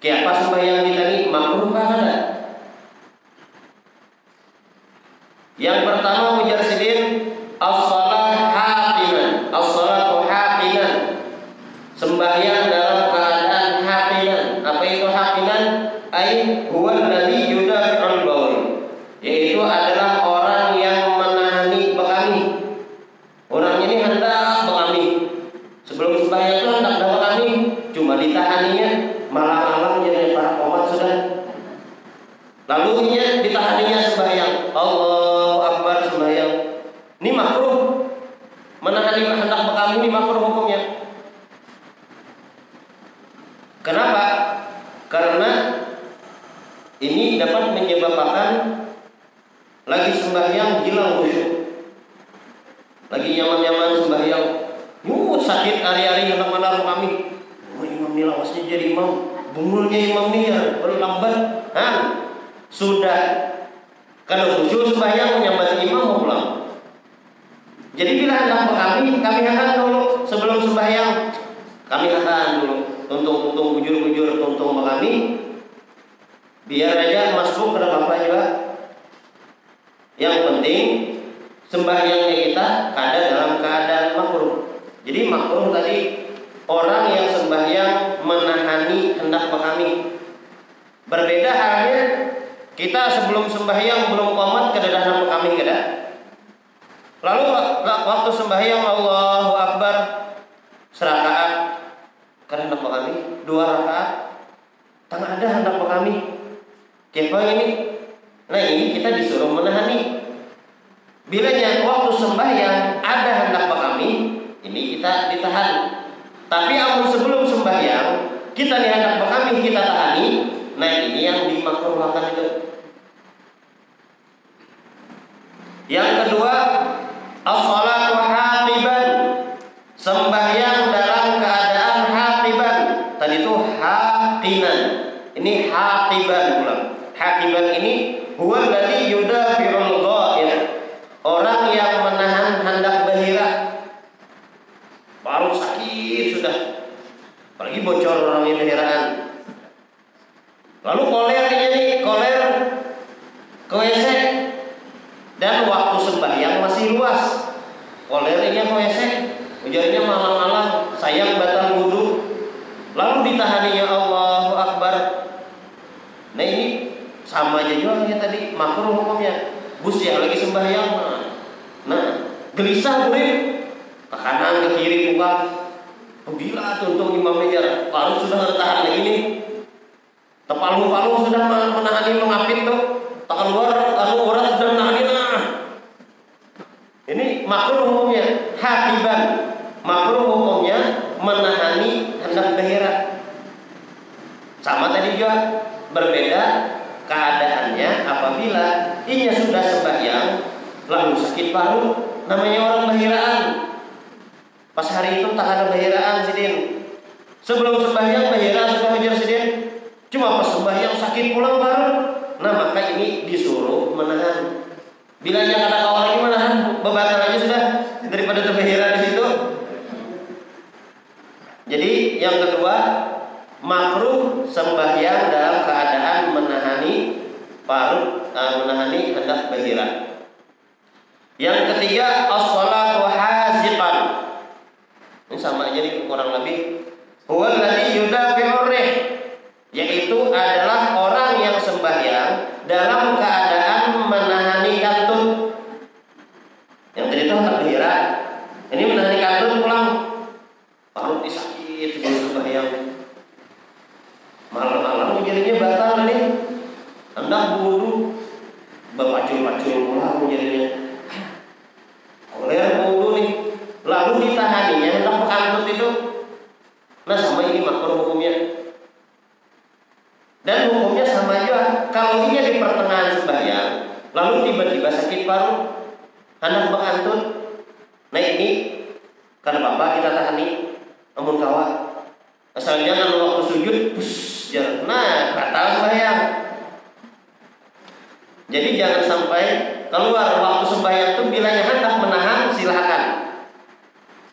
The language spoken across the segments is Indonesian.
Siapa sembahyang kita ini makruh kan ada? Yang pertama mujarsidin as-salah haqinan. As-salatu haqinan. Sembahyang dalam keadaan haqinan. Apa itu haqinan? Ai huwa alladhi yudafi'ul baul. Yaitu adalah orang yang menahani bekami. Orang ini hendak bekami. Sebelum sembahyang itu hendak bekami, cuma ditahaninya malam-malam jadi para komat sudah. Lalu nya ditahaninya sembahyang. Allah Akbar sembahyang. Ini makruh. Menahani hendak bekami ini makruh hukumnya. Kenapa? Karena ini dapat menyebabkan lagi sembahyang hilang khusyuk. Lagi nyaman-nyaman sembahyang, yuk sakit hari-hari anak mana kami. Oh, imam ini lawasnya jadi imam, bungulnya imam nih ya, lambat. Sudah kalau khusyuk sembahyang menyambat imam mau pulang. Jadi bila hendak kami, kami akan dulu sebelum sembahyang kami akan dulu tuntung-tuntung bujur-bujur tuntung kami biar aja masuk ke dalam apa juga yang penting sembahyangnya kita ada dalam keadaan makruh. Jadi makruh tadi orang yang sembahyang menahani hendak kami berbeda halnya kita sebelum sembahyang belum komat kedatangan kami kada lalu waktu sembahyang Allahu Akbar serakaat karena hendak kami dua rakaat tangan ada hendak kami Siapa ini? Nah ini kita disuruh menahani. Bilanya waktu sembahyang ada hendak kami, ini kita ditahan. Tapi amun sebelum sembahyang kita nih hendak kami kita tahani. Nah ini yang dimakruhkan itu. Yang kedua, as-salatu hatiban. Sembahyang dalam keadaan hatiban. Tadi itu haqinan. Ini hatiban pulang. Hakiman ini huwa alladhi yudafi'ul ghaib. Orang yang menahan hendak bahira. Baru sakit sudah. Apalagi ini bahiraan. Lalu kolernya nih, koler WC dan waktu sembahyang masih luas. Kolernya WC, ujarnya malam-malam sayang batal wudhu. Lalu ditahaninya Allahu Akbar. Nah ini sama aja juga ya tadi makruh hukumnya bus ya lagi sembahyang nah, nah gelisah murid ke kanan ke kiri buka oh, gila tuh untuk imam tepalu-palu sudah menahani mengapit tuh. Tak keluar lalu orang sudah menahani nah ini makruh hukumnya. Hatiban makruh hukumnya menahani hendak daerah sama tadi juga berbeda keadaannya apabila inya sudah sembahyang lalu sakit paru namanya orang bahiraan pas hari itu tak ada bahiraan sidin sebelum sembahyang bahiraan sudah hajar sidin cuma sembahyang sakit pulang baru nah maka ini disuruh menahan bila yang ada kawan lagi menahan bebatal aja sudah daripada terbahira di situ jadi yang kedua makruh sembahyang dalam keadaan menahani paru uh, menahani hendak bahira. Yang ketiga as-salatu haziqan. Ini sama aja nih kurang lebih. Huwa alladhi yudafi'ur rih yaitu adalah orang yang sembahyang dalam keadaan menahani kantun. Yang tadi itu hendak bahira. Ini menahani kantun pulang. Parut disakit sebelum sembahyang malam-malam aku jadinya batal tadi. Hendak buru berpacul-pacul pula aku jadinya. Koler buru nih. Lalu ditahaninya hendak berkantut itu. Nah sama ini makruh hukumnya. Dan hukumnya sama juga. Kalau ini di pertengahan sembahyang, lalu tiba-tiba sakit paru, hendak berkantut. Nah ini karena bapak kita tahani, namun kawat. Asal jangan waktu sujud, pus, nah batal sembahyang. Jadi jangan sampai keluar waktu sembahyang itu bilanya hendak menahan silahkan.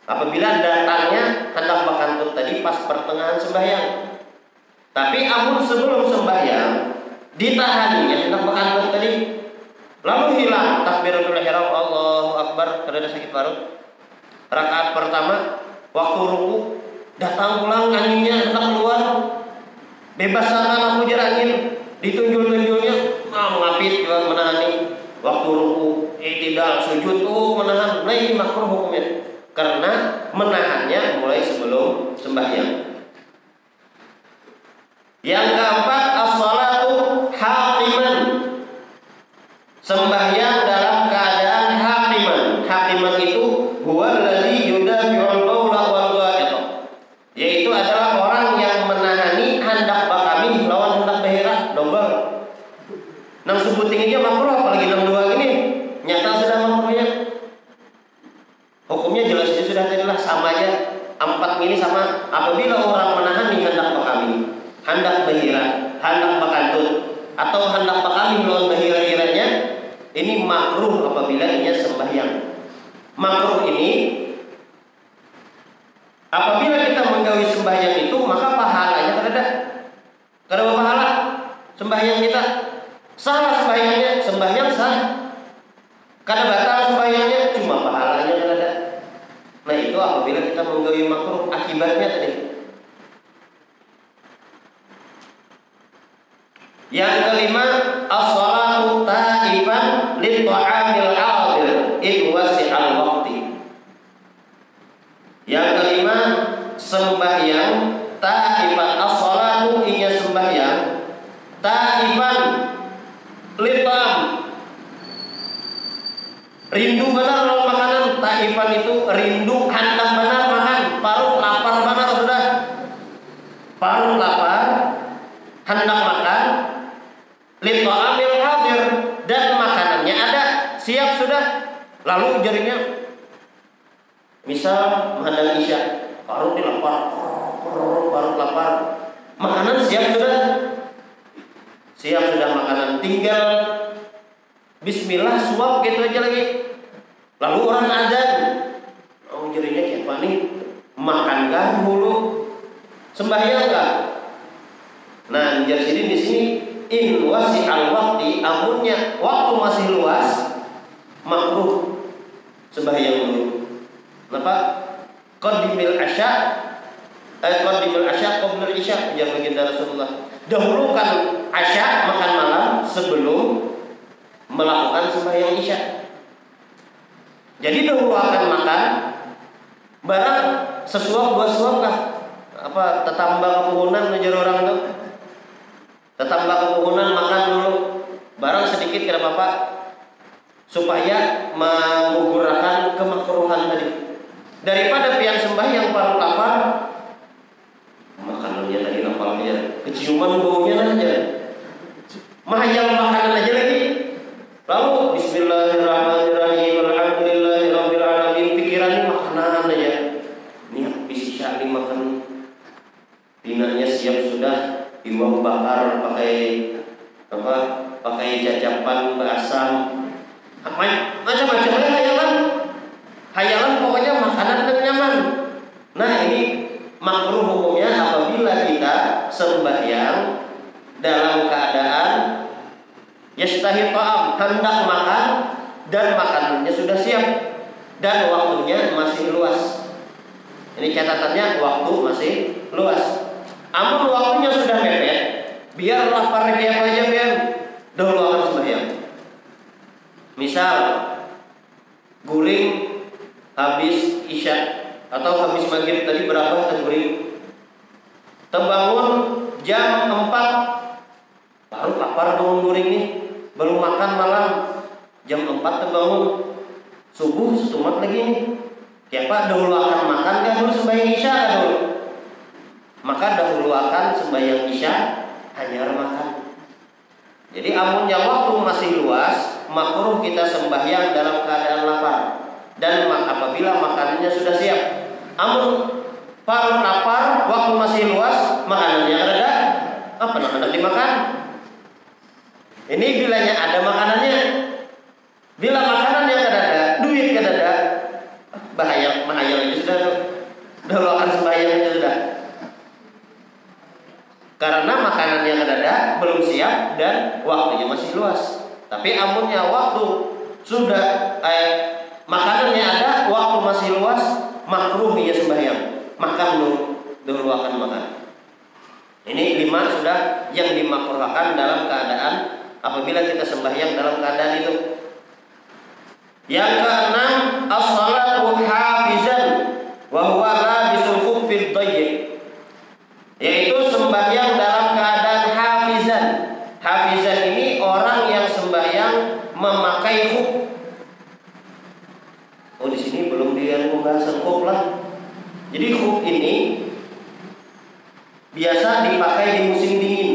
Apabila datangnya hendak berkantut tadi pas pertengahan sembahyang. Tapi amun sebelum sembahyang ditahaninya hendak berkantut tadi lalu hilang takbiratul ihram Allahu akbar. Karena sakit paru. Rakaat pertama waktu ruku datang pulang anginnya hendak keluar. Bebaskan aku jar angin ditunjul-tunjulnya ah mengapit juga menahani waktu ruku tidak sujud tuh menahan. Nah ini makruh hukumnya. Karena menahannya mulai sebelum sembahyang. Yang keempat as-salatu haqiman. Sembahyang dalam keadaan haqiman. Haqiman itu huwa alladhi yudafi'ul qawla wal Yaitu adalah orang yang menahani hendak bakami lawan hendak behera double. Nang sebuting aja makruh apalagi nang dua gini. Nyata sudah makruhnya. Hukumnya jelas sudah tadilah sama aja. Empat ini sama apabila orang menahani hendak bakami hendak bahira, hendak bakantut atau hendak bakami lawan bahira-hiranya ini makruh apabila ia sembahyang. Makruh ini apabila kita menggawi sembahyang itu maka pahalanya ada kada pahala sembahyang kita salah sembahyangnya sembahyang sah kada batal sembahyangnya cuma pahalanya ada nah itu apabila kita menggawi makruh akibatnya tadi Yang kelima, as-salatu ta'ifan lil ta'amil hadir in wasi'al waqti. Yang kelima, sembahyang ta'ifan as-salatu inya sembahyang ta'ifan lil Rindu benar loh makanan. Ta'ifan itu rindu hendak benar makan. Parut lapar benar sudah. Parut lapar hendak makan. Lito amil hadir dan makanannya ada. Siap sudah. Lalu jarinya misal menghadang isya. Baru dilapar baru lapar. Makanan siap sudah. Siap sudah makanan. Tinggal Bismillah suap gitu aja lagi lalu orang ada oh jarinya kayak panik makankah dulu sembahyang enggak nah jadi sini di sini in wasi al waktu amunnya waktu masih luas makruh sembahyang dulu. Kenapa? Qadimil asya eh qadimil asya qabla isya yang baginda Rasulullah. Dahulukan asya makan malam sebelum melakukan sembahyang isya. Jadi dahulu akan makan barang sesuap buat suap kah? Apa tetambah kepuhunan menjadi orang itu? Tetaplah kepuhunan makan dulu barang sedikit kira bapak supaya mengukurkan kemakruhan tadi. Daripada pian sembah yang paling lapar makanannya tadi aja, keciuman baunya aja. Mahayal makanan aja lagi. Lalu Bismillahirrahmanirrahim Alhamdulillahirabbil alamin pikiran makanan aja. Niat bisa makan. Pinanya siap sudah iwak bakar pakai apa pakai cacapan basam macam-macam hayalan hayalan pokoknya makanan dan nyaman nah ini makruh hukumnya apabila kita sembahyang dalam keadaan yastahi ta'am hendak makan dan makanannya sudah siap dan waktunya masih luas ini catatannya waktu masih luas Amun waktunya sudah mepet, biarlah para kayak aja biar dahulu akan sembahyang. Misal guring habis isya atau habis maghrib tadi berapa guring? Terbangun jam 4 lapar bangun during nih baru makan malam jam 4 terbangun subuh setumat lagi. Nih pak dahulu akan makan kan? Dulu sembahyang isya kan dulu? Maka dahulu akan sembahyang isya hanya makan. Jadi amunnya waktu masih luas makruh kita sembahyang dalam keadaan lapar. Dan apabila makanannya sudah siap. Amun parut lapar waktu masih luas makanannya ada apa nak dimakan ini bilanya ada makanannya. Bila makanan yang ada, duit kan ada, bahaya, bahaya itu sudah Dulu akan sembahyang itu sudah. Karena makanan yang ada belum siap dan waktunya masih luas. Tapi amunnya waktu sudah eh, makanannya ada, waktu masih luas, makruh ya sembahyang. Makan dulu, dulu akan makan. Ini lima sudah yang dimakruhkan dalam keadaan apabila kita sembahyang dalam keadaan itu. Yang keenam, as-salatu hafizan wa huwa labisul khuffil dayyiq. Yaitu sembahyang dalam keadaan hafizan. Hafizan ini orang yang sembahyang memakai khuf. Oh di sini belum dia pembahasan khuf lah. Jadi khuf ini biasa dipakai di musim dingin.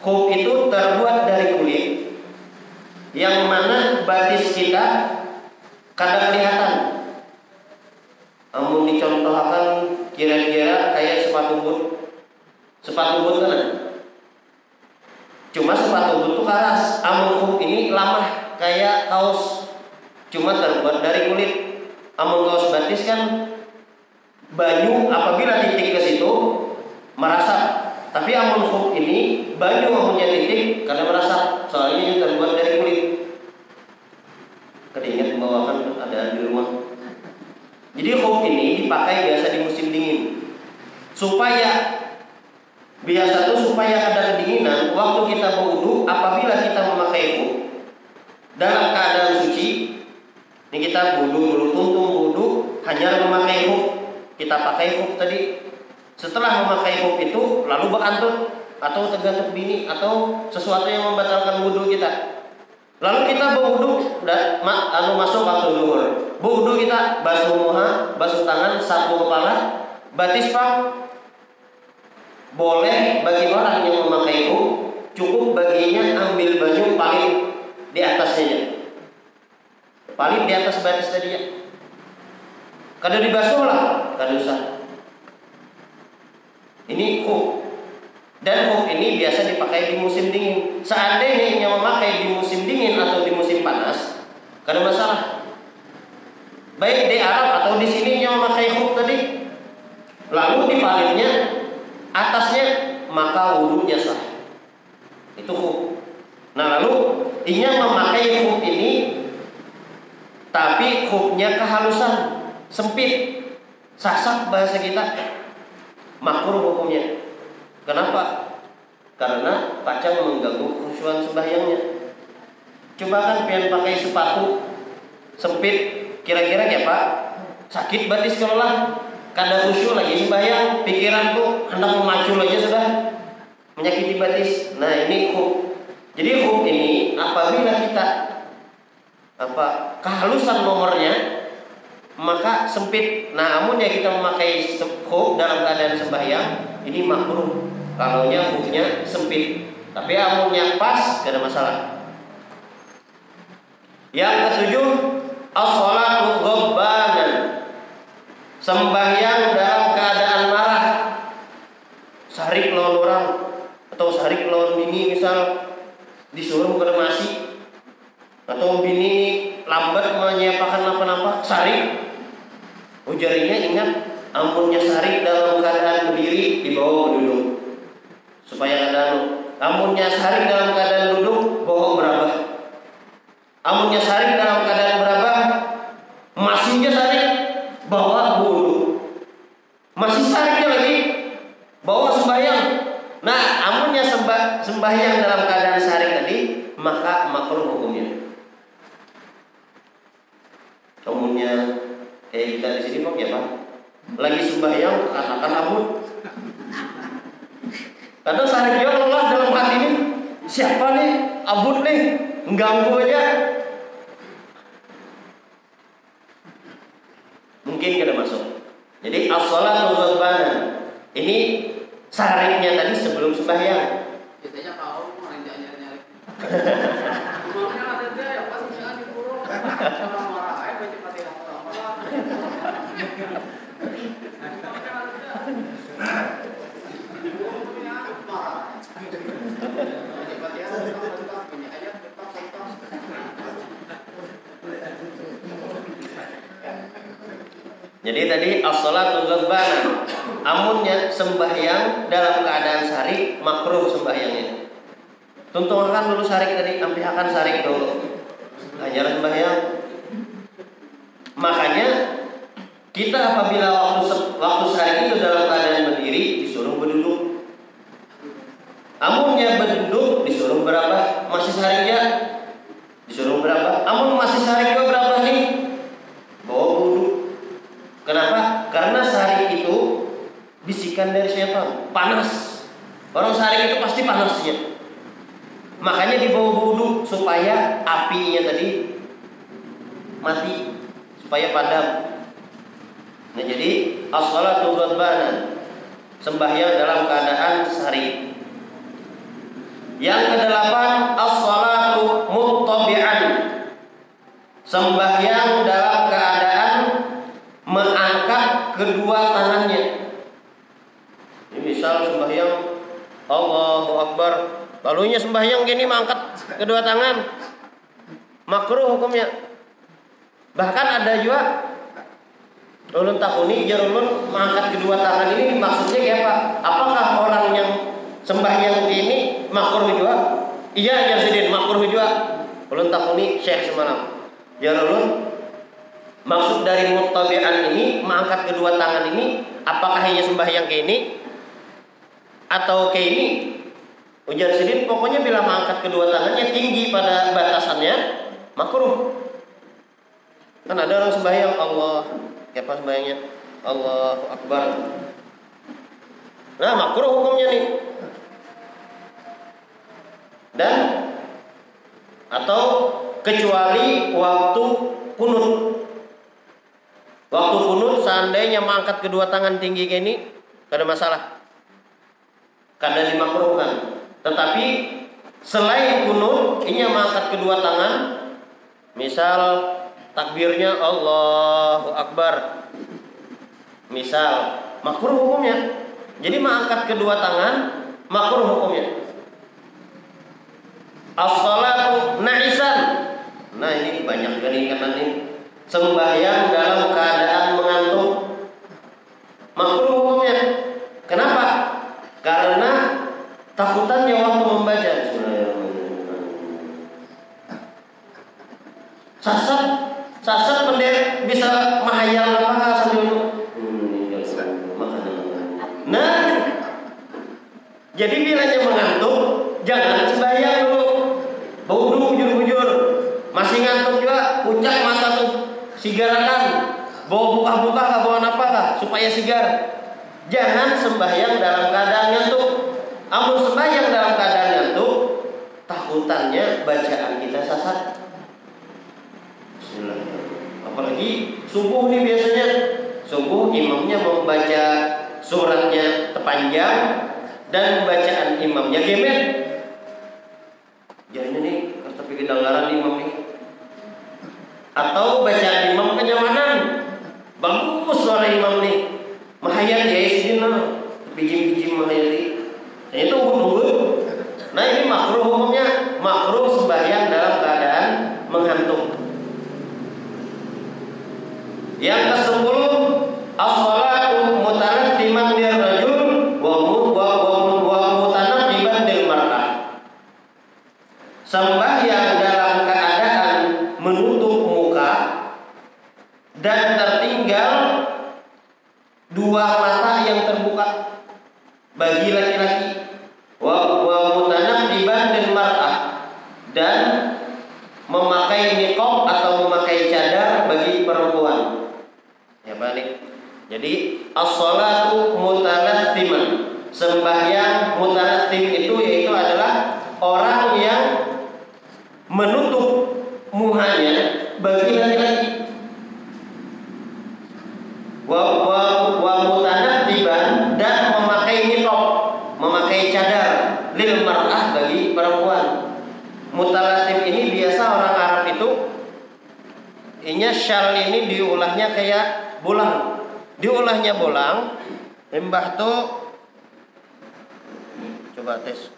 Khuf itu terbuat dari kulit yang mana batis kita kadang kelihatan. Amun dicontohkan kira-kira kayak sepatu boot. Sepatu boot kan? Cuma sepatu boot itu keras. Amun khuf ini lama kayak kaos. Cuma terbuat dari kulit. Amun kaos batis kan banyu apabila titik ke situ merasa tapi amun khuf ini baju amunnya titik karena merasa soalnya ini terbuat dari kulit. Kedingat membawakan ada di rumah. Jadi khuf ini dipakai biasa di musim dingin. Supaya biasa tuh supaya ada kedinginan waktu kita berwudu apabila kita memakai khuf dalam kita wudu dulu tuntung wudu hanya memakai khuf kita pakai khuf tadi setelah memakai hub itu lalu berantut atau tergantung bini atau sesuatu yang membatalkan wudhu kita. Lalu kita berwudhu dan anu masuk waktu duhur. Berwudhu kita basuh muha, basuh tangan, sapu kepala, batis pak. Boleh bagi orang yang memakai hub cukup baginya ambil baju paling di atasnya. Paling di atas batis tadi ya. Kada dibasuh lah, kada usah. Ini khuf. Dan khuf ini biasa dipakai di musim dingin. Seandainya yang memakai di musim dingin atau di musim panas, kada masalah. Baik di Arab atau di sini yang memakai khuf tadi, lalu dipalitnya atasnya maka wudhunya sah. Itu khuf. Nah lalu inya memakai khuf ini tapi khufnya kehalusan, sempit, sasak bahasa kita makruh hukumnya. Kenapa? Karena kacang mengganggu khusyuan sembahyangnya. Coba kan pengen pakai sepatu sempit, kira-kira ya Pak, sakit batis kalau lah. Kada khusyuk lagi sembahyang, pikiran tuh hendak memacu aja sudah menyakiti batis. Nah ini khuf. Jadi khuf ini apabila kita apa kehalusan nomornya maka sempit. Nah, amun ya kita memakai khuf dalam keadaan sembahyang, ini makruh. Kalau nya khufnya sempit. Tapi amunnya pas, tidak ada masalah. Yang ketujuh, as-salatu ghobbanan. Sembahyang dalam keadaan marah. Sarik lawan orang atau sarik lawan bini misal disuruh masih atau bini lambat menyiapkan apa-apa sarik Ujarinya ingat ampunnya sari dalam keadaan berdiri di bawah duduk supaya ada ampunnya sari dalam keadaan duduk bawa berabah ampunnya sari dalam keadaan berabah masihnya sari bawa bulu masih sariknya lagi bawa sembahyang nah amunnya sembah, sembahyang dalam keadaan sari tadi maka makruh hukumnya amunnya kayak kita di sini kok ya pak lagi sembahyang akan abut kadang sehari dia lelah dalam hati ini siapa nih abut nih mengganggu aja mungkin kita masuk jadi as-salatu ghadbanan ini sariknya tadi sebelum sembahyang biasanya kau orang jangan nyari Rumahnya ada dia ya pas jangan dikurung. Orang marah aja baca mati Jadi tadi as-salatu ghadbanan. Amunnya sembahyang dalam keadaan sari makruh sembahyangnya. Tuntungan dulu sarik tadi, ampihakan sarik dulu. Hanya sembahyang. Makanya kita apabila waktu waktu sarik itu dalam keadaan berdiri disuruh berduduk. Amunnya berduduk disuruh berapa? Masih sarik ya? Disuruh berapa? Amun masih sarik juga berapa nih? Bawa wudhu. Kenapa? Karena sarik itu bisikan dari setan, panas. Orang sarik itu pasti panasnya. Makanya dibawa wudhu supaya apinya tadi mati, supaya padam. Nah jadi as-salatu ghadbanan sembahyang dalam keadaan sari. Yang kedelapan as-salatu muttabi'an sembahyang dalam keadaan mengangkat kedua tangannya. Ini misal sembahyang Allahu Akbar, lalunya sembahyang gini mengangkat kedua tangan. Makruh hukumnya. Bahkan ada juga ulun takuni jarulun mengangkat kedua tangan ini maksudnya kayak apa? Apakah orang yang sembahyang ini makruh juga? Iya, Jarsidin, makruh juga. Ulun takuni Syekh semalam. Jarulun Maksud dari muttabi'an ini mengangkat kedua tangan ini apakah hanya sembahyang kayak ini atau kayak ini? Ujar sidin pokoknya bila mengangkat kedua tangannya tinggi pada batasannya makruh. Kan ada orang sembahyang Allah, kayak pas sembahyangnya Allahu Akbar. Nah makruh hukumnya nih. Dan atau kecuali waktu kunut Waktu kunut seandainya mengangkat kedua tangan tinggi kayak ini, gak ada masalah. Kada dimakruhkan. Tetapi selain kunut, ini mengangkat kedua tangan, misal takbirnya Allahu Akbar. Misal makruh hukumnya. Jadi mengangkat kedua tangan makruh hukumnya. As-salatu na'isan. Nah, ini banyak keringatan ini sembahyang dalam keadaan mengantuk makruh hukumnya kenapa karena takutannya waktu membaca sasat sasat pendek bisa mahayal apa sambil nah jadi bilanya mengantuk jangan sembahyang dulu bau bujur-bujur masih ngantuk juga puncak mata tuh sigarakan bawa buka-buka kah bawa apa kah supaya sigar. Jangan sembahyang dalam keadaan ngantuk. Amun sembahyang dalam keadaan ngantuk takutannya bacaan kita sasat apalagi subuh nih biasanya. Subuh imamnya membaca suratnya tepanjang dan bacaan imamnya gemet. Jadinya nih tapi kedengaran imam nih. Atau bacaan imam kenyamanan bagus suara imam nih Yeah. Jadi as-salatu mutanattiman. Sembahyang mutanattim itu yaitu adalah orang menutup muhanya bagi laki-laki. Wa wa wa mutanabbiban dan memakai niqab, memakai cadar lil mar'ah bagi perempuan. Mutalatim ini biasa orang Arab itu Inya syal ini diulahnya kayak bolang. Diulahnya bolang, limbah tuh coba tes.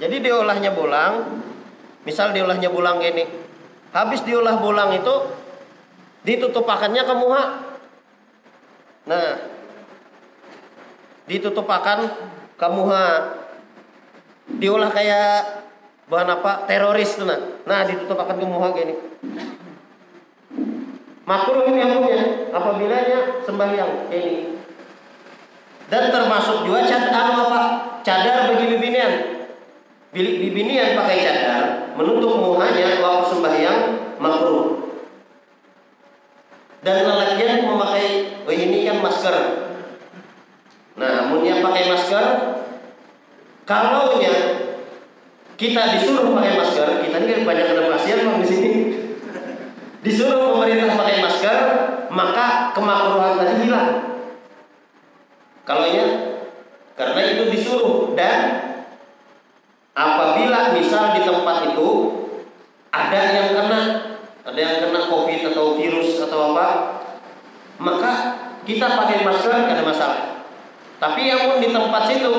Jadi diolahnya bolang, misal diolahnya bolang gini. Habis diolah bolang itu ditutupakannya ke muha. Nah, ditutupakan ke muha. Diolah kayak bahan apa? Teroris tuh nah. Nah, ditutupakan ke muha gini. Makruh ini hukumnya apabila sembahyang ini. Dan termasuk juga cadar apa? Cadar bagi bibinian. Bilik bibinian pakai cadar menutup muhanya waktu sembahyang makruh. Dan lelakian memakai oh ini kan masker. Nah, amunnya pakai masker kalau kita disuruh pakai masker, kita ini kan banyak ada pasien di sini. Disuruh pemerintah pakai masker, maka kemakruhan tadi hilang. Kalau nya karena itu disuruh dan Apabila misal di tempat itu ada yang kena, ada yang kena COVID atau virus atau apa, maka kita pakai masker tidak ada masalah. Tapi yang pun di tempat situ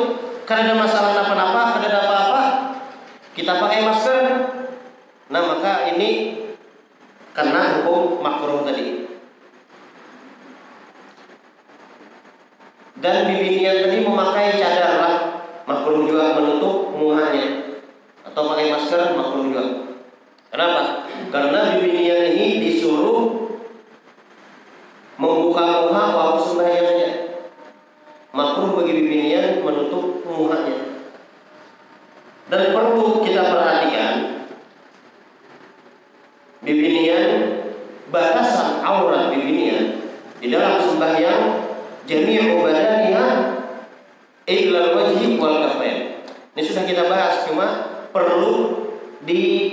karena ada masalah apa-apa, ada apa-apa, kita pakai masker. Nah maka ini kena hukum makruh tadi. Dan bibinian tadi memakai cadar lah makruh juga menutup muhanya atau pakai masker makruh juga. Kenapa? Karena bibinian ini disuruh membuka muha waktu sembahyangnya. Makruh bagi bibinian menutup muhanya. Dan perlu kita perhatikan bibinian batasan aurat bibinian di dalam sembahyang jami'u badaniha illal wajhi wal kafain. Ini sudah kita bahas cuma perlu di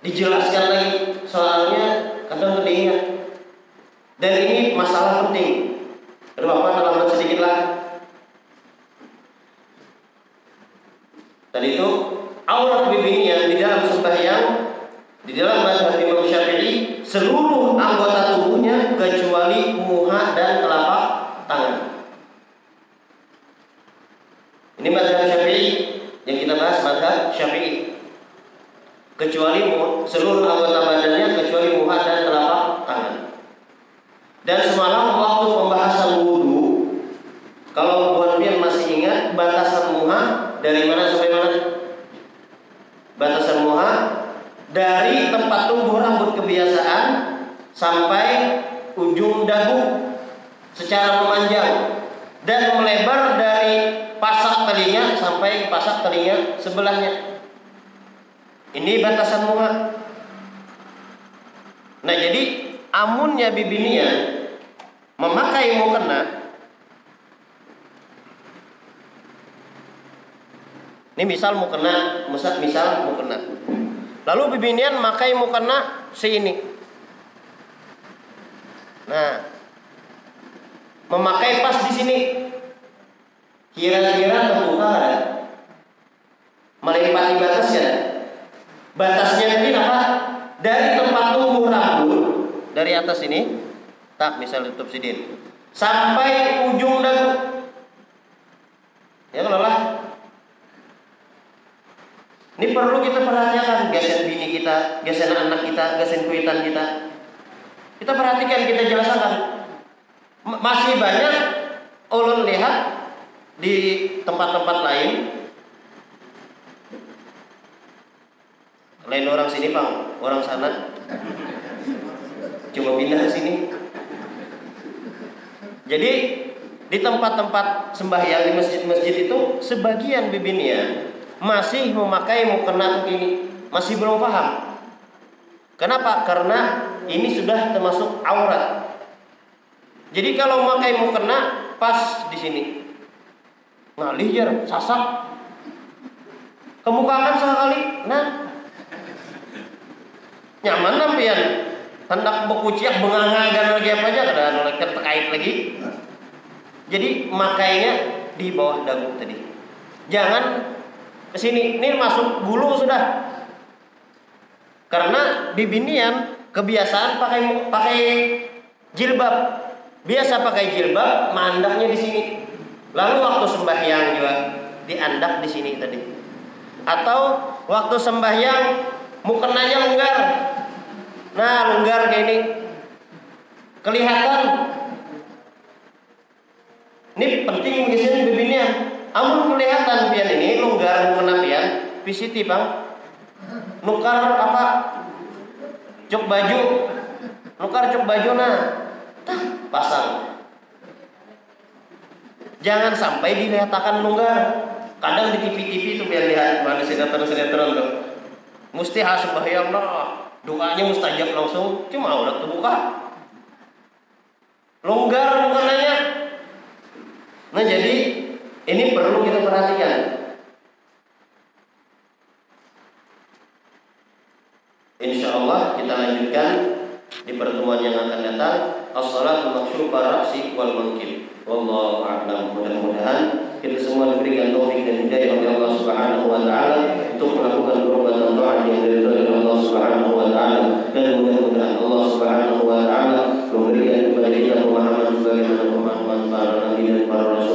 dijelaskan lagi soalnya kadang teringat. Dan ini masalah penting. Bapak terlambat sedikit lah. Dan itu aurat bibinian di dalam sembahyang di dalam mazhab Imam Syafi'i seluruh anggota tubuhnya kecuali muha dan telapak tangan. Ini madhab syafi'i yang kita bahas madhab syafi'i. Kecuali seluruh anggota badannya kecuali muha dan telapak tangan. Dan semalam waktu pembahasan wudhu, kalau buat Pian masih ingat batasan muha dari mana sampai mana? Batasan muha dari tempat tumbuh rambut kebiasaan sampai ujung dagu secara memanjang dan melebar dari telinga sampai pasak telinga sebelahnya. Ini batasan muha. Nah jadi amunnya bibinia memakai mukena Ini misal mukena, misal misal mukena. Lalu bibinian memakai mukena ini. Nah, memakai pas di sini Kira-kira terbuka ada? Melempati batas ya? Batasnya ini apa? Dari tempat tumbuh rambut dari atas ini, tak misal tutup sidin, sampai ujung dagu. Ya kalau lah. Ini perlu kita perhatikan gesen bini kita, gesen anak kita, gesen kuitan kita. Kita perhatikan, kita jelaskan. Masih banyak ulun lihat di tempat-tempat lain. Lain orang sini bang. Orang sana. Coba pindah ke sini. Jadi di tempat-tempat sembahyang di masjid-masjid itu sebagian bibinian masih memakai mukena ini. Masih belum paham. Kenapa? Karena ini sudah termasuk aurat. Jadi kalau memakai mukena pas di sini ngalih jar sasak. Kemukakan sekali nah. Nyaman nampian hendak bekuciak bengangagan lagi apa aja kada anu terkait lagi. Jadi makainya di bawah dagu tadi. Jangan ke sini. Ini masuk bulu sudah. Karena bibinian kebiasaan pakai pakai jilbab. Biasa pakai jilbab mandaknya di sini lalu waktu sembahyang juga diandak di sini tadi. Atau waktu sembahyang mukenanya longgar. Nah longgar kayak ini. Kelihatan. Ini penting sini bibinian amun kelihatan pian ini longgar mukena pian pisiti bang. Nukar apa? Cok baju. Nukar cok baju nah. Pasang jangan sampai dinyatakan longgar kadang di TV-TV itu biar lihat mana sinetron-sinetron tuh. Mesti harus sembahyang nah doanya mustajab langsung cuma udah terbuka longgar bukannya. Nah jadi ini perlu kita perhatikan. Insya Allah kita lanjutkan di pertemuan yang akan datang. Ra'si wal mankib. Wallahu a'lam. Mudah-mudahan kita semua diberikan taufik dan hidayah oleh Allah Subhanahu wa taala untuk melakukan perbuatan taat yang diridhoi oleh Allah Subhanahu wa taala dan mudah-mudahan Allah Subhanahu wa taala memberikan kepada kita pemahaman sebagaimana pemahaman para nabi dan para rasul